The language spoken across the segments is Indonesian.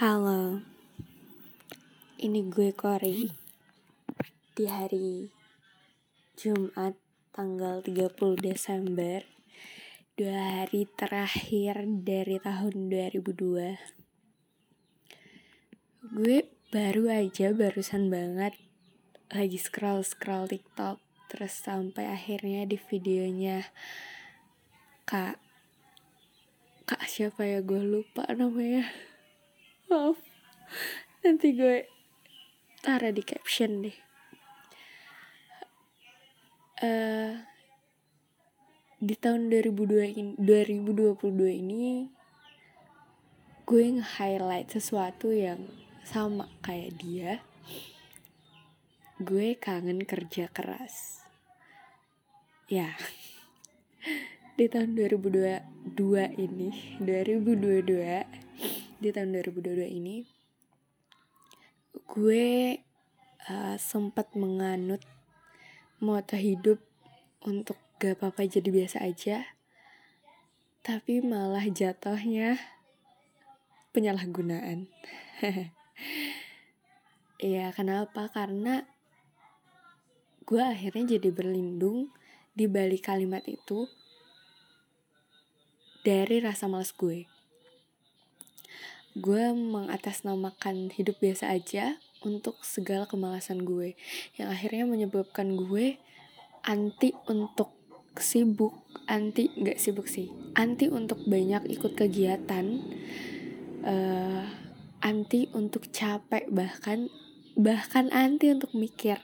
Halo, ini gue Kori. Di hari Jumat tanggal 30 Desember Dua hari terakhir dari tahun 2002 Gue baru aja barusan banget lagi scroll-scroll TikTok Terus sampai akhirnya di videonya Kak Kak siapa ya? Gue lupa namanya maaf. Nanti gue taruh di caption deh. Uh, di tahun 2002 ini 2022 ini gue nge-highlight sesuatu yang sama kayak dia. Gue kangen kerja keras. Ya. Di tahun 2022 ini 2022 di tahun 2022 ini gue uh, sempat menganut moto hidup untuk gak apa-apa jadi biasa aja tapi malah jatuhnya penyalahgunaan. Ya kenapa? Karena gue akhirnya jadi berlindung di balik kalimat itu dari rasa males gue gue mengatasnamakan hidup biasa aja untuk segala kemalasan gue. Yang akhirnya menyebabkan gue anti untuk sibuk anti nggak sibuk sih anti untuk banyak ikut kegiatan uh, anti untuk capek bahkan bahkan anti untuk mikir.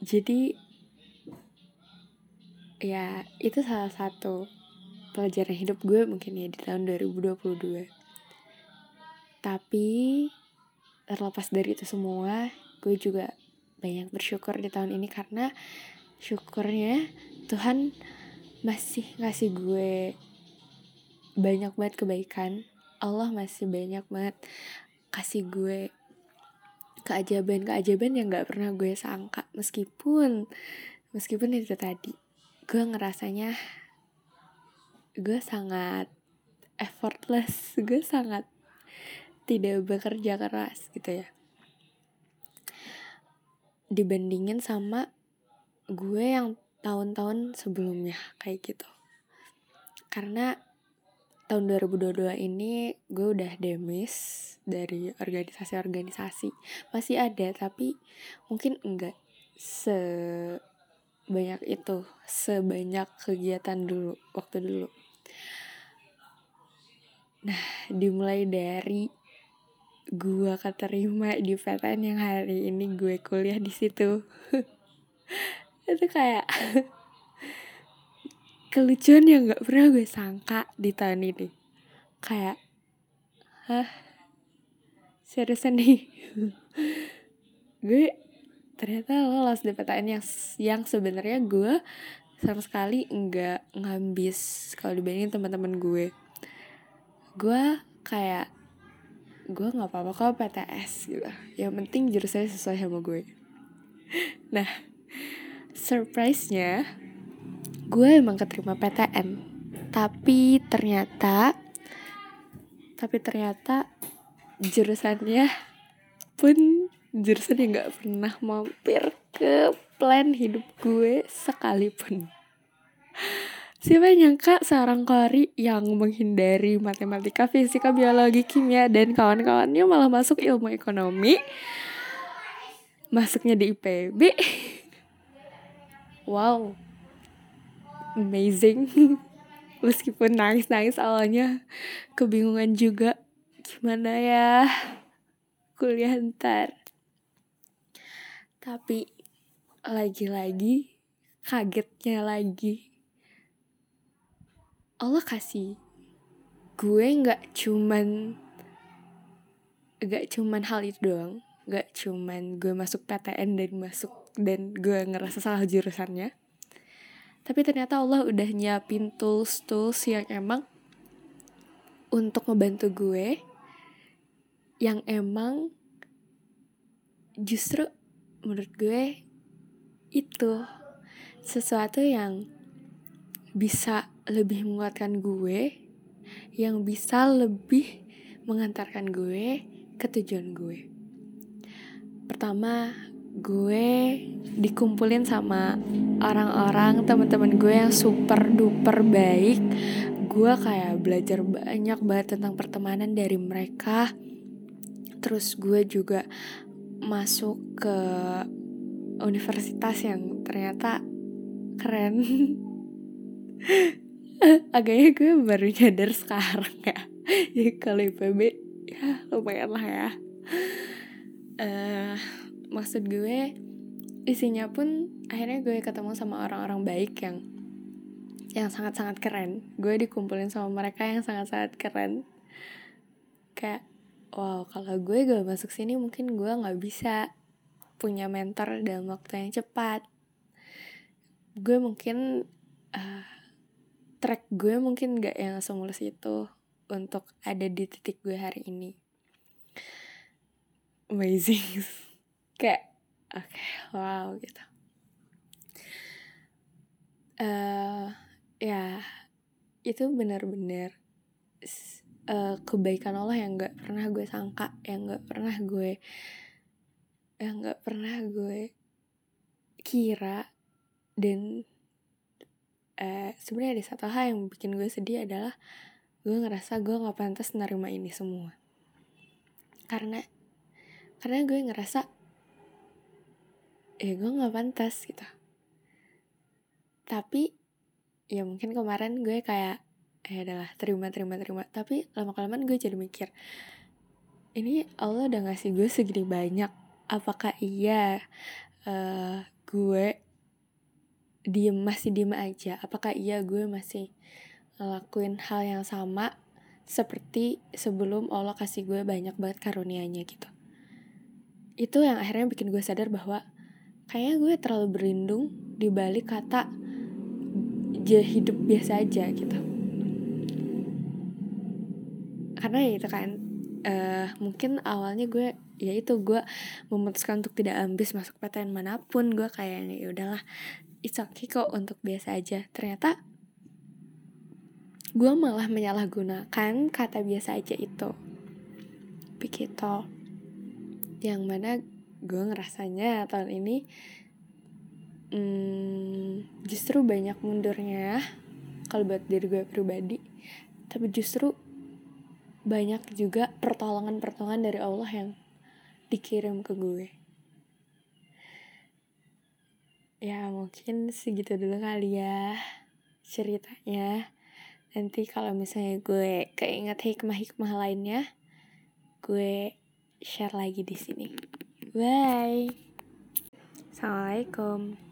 Jadi ya itu salah satu pelajaran hidup gue mungkin ya di tahun 2022 tapi terlepas dari itu semua, gue juga banyak bersyukur di tahun ini karena syukurnya Tuhan masih ngasih gue banyak banget kebaikan. Allah masih banyak banget kasih gue keajaiban-keajaiban yang gak pernah gue sangka meskipun meskipun itu tadi gue ngerasanya gue sangat effortless gue sangat tidak bekerja keras gitu ya. Dibandingin sama gue yang tahun-tahun sebelumnya kayak gitu. Karena tahun 2022 ini gue udah demis dari organisasi-organisasi. Masih ada tapi mungkin enggak sebanyak itu sebanyak kegiatan dulu waktu dulu. Nah dimulai dari gue keterima di PTN yang hari ini gue kuliah di situ. Itu kayak kelucuan yang nggak pernah gue sangka di tahun ini. Kayak hah? Seriusan nih? Gue ternyata lolos di PTN yang yang sebenarnya gue sama sekali nggak ngambis kalau dibandingin teman-teman gue. Gue kayak gue nggak apa-apa kok PTS gitu. Yang penting jurusannya sesuai sama gue. Nah surprise-nya gue emang keterima PTN tapi ternyata tapi ternyata jurusannya pun jurusan yang nggak pernah mampir ke plan hidup gue sekalipun Siapa yang nyangka seorang Kori yang menghindari matematika, fisika, biologi, kimia, dan kawan-kawannya malah masuk ilmu ekonomi. Masuknya di IPB. Wow. Amazing. Meskipun nangis-nangis awalnya, kebingungan juga. Gimana ya kuliah ntar. Tapi lagi-lagi kagetnya lagi Allah kasih. Gue nggak cuman nggak cuman hal itu doang. Nggak cuman gue masuk PTN dan masuk dan gue ngerasa salah jurusannya. Tapi ternyata Allah udah nyiapin tools tools yang emang untuk ngebantu gue yang emang justru menurut gue itu sesuatu yang bisa lebih menguatkan gue yang bisa lebih mengantarkan gue ke tujuan gue. Pertama gue dikumpulin sama orang-orang teman-teman gue yang super duper baik. Gue kayak belajar banyak banget tentang pertemanan dari mereka. Terus gue juga masuk ke universitas yang ternyata keren agaknya gue baru nyadar sekarang ya. Ya kalau IPB ya lumayan lah ya. Uh, maksud gue isinya pun akhirnya gue ketemu sama orang-orang baik yang yang sangat-sangat keren. Gue dikumpulin sama mereka yang sangat-sangat keren. Kayak wow kalau gue gak masuk sini mungkin gue nggak bisa punya mentor dalam waktu yang cepat. Gue mungkin uh, track gue mungkin gak yang semulus itu untuk ada di titik gue hari ini. Amazing. Kayak oke okay, wow gitu. Uh, ya itu benar-benar uh, kebaikan Allah yang nggak pernah gue sangka yang nggak pernah gue yang nggak pernah gue kira dan uh, sebenarnya ada satu hal yang bikin gue sedih adalah gue ngerasa gue nggak pantas nerima ini semua. Karena karena gue ngerasa ya gue nggak pantas gitu. Tapi ya mungkin kemarin gue kayak ya adalah terima terima terima. Tapi lama kelamaan gue jadi mikir ini Allah udah ngasih gue segini banyak. Apakah iya uh, gue diem masih diem aja. Apakah iya gue masih ngelakuin hal yang sama seperti sebelum Allah kasih gue banyak banget karunianya gitu? Itu yang akhirnya bikin gue sadar bahwa kayaknya gue terlalu berlindung di balik kata dia hidup biasa aja gitu. Karena ya itu kan uh, mungkin awalnya gue ya itu gue memutuskan untuk tidak ambis masuk PTN mana pun. Gue kayaknya ya udahlah it's okay kok untuk biasa aja. Ternyata gue malah menyalahgunakan kata biasa aja itu. Begitu. Yang mana gue ngerasanya tahun ini hmm, justru banyak mundurnya kalau buat diri gue pribadi. Tapi justru banyak juga pertolongan-pertolongan dari Allah yang dikirim ke gue ya mungkin segitu dulu kali ya ceritanya nanti kalau misalnya gue keinget hikmah-hikmah lainnya gue share lagi di sini. Bye. Assalamualaikum.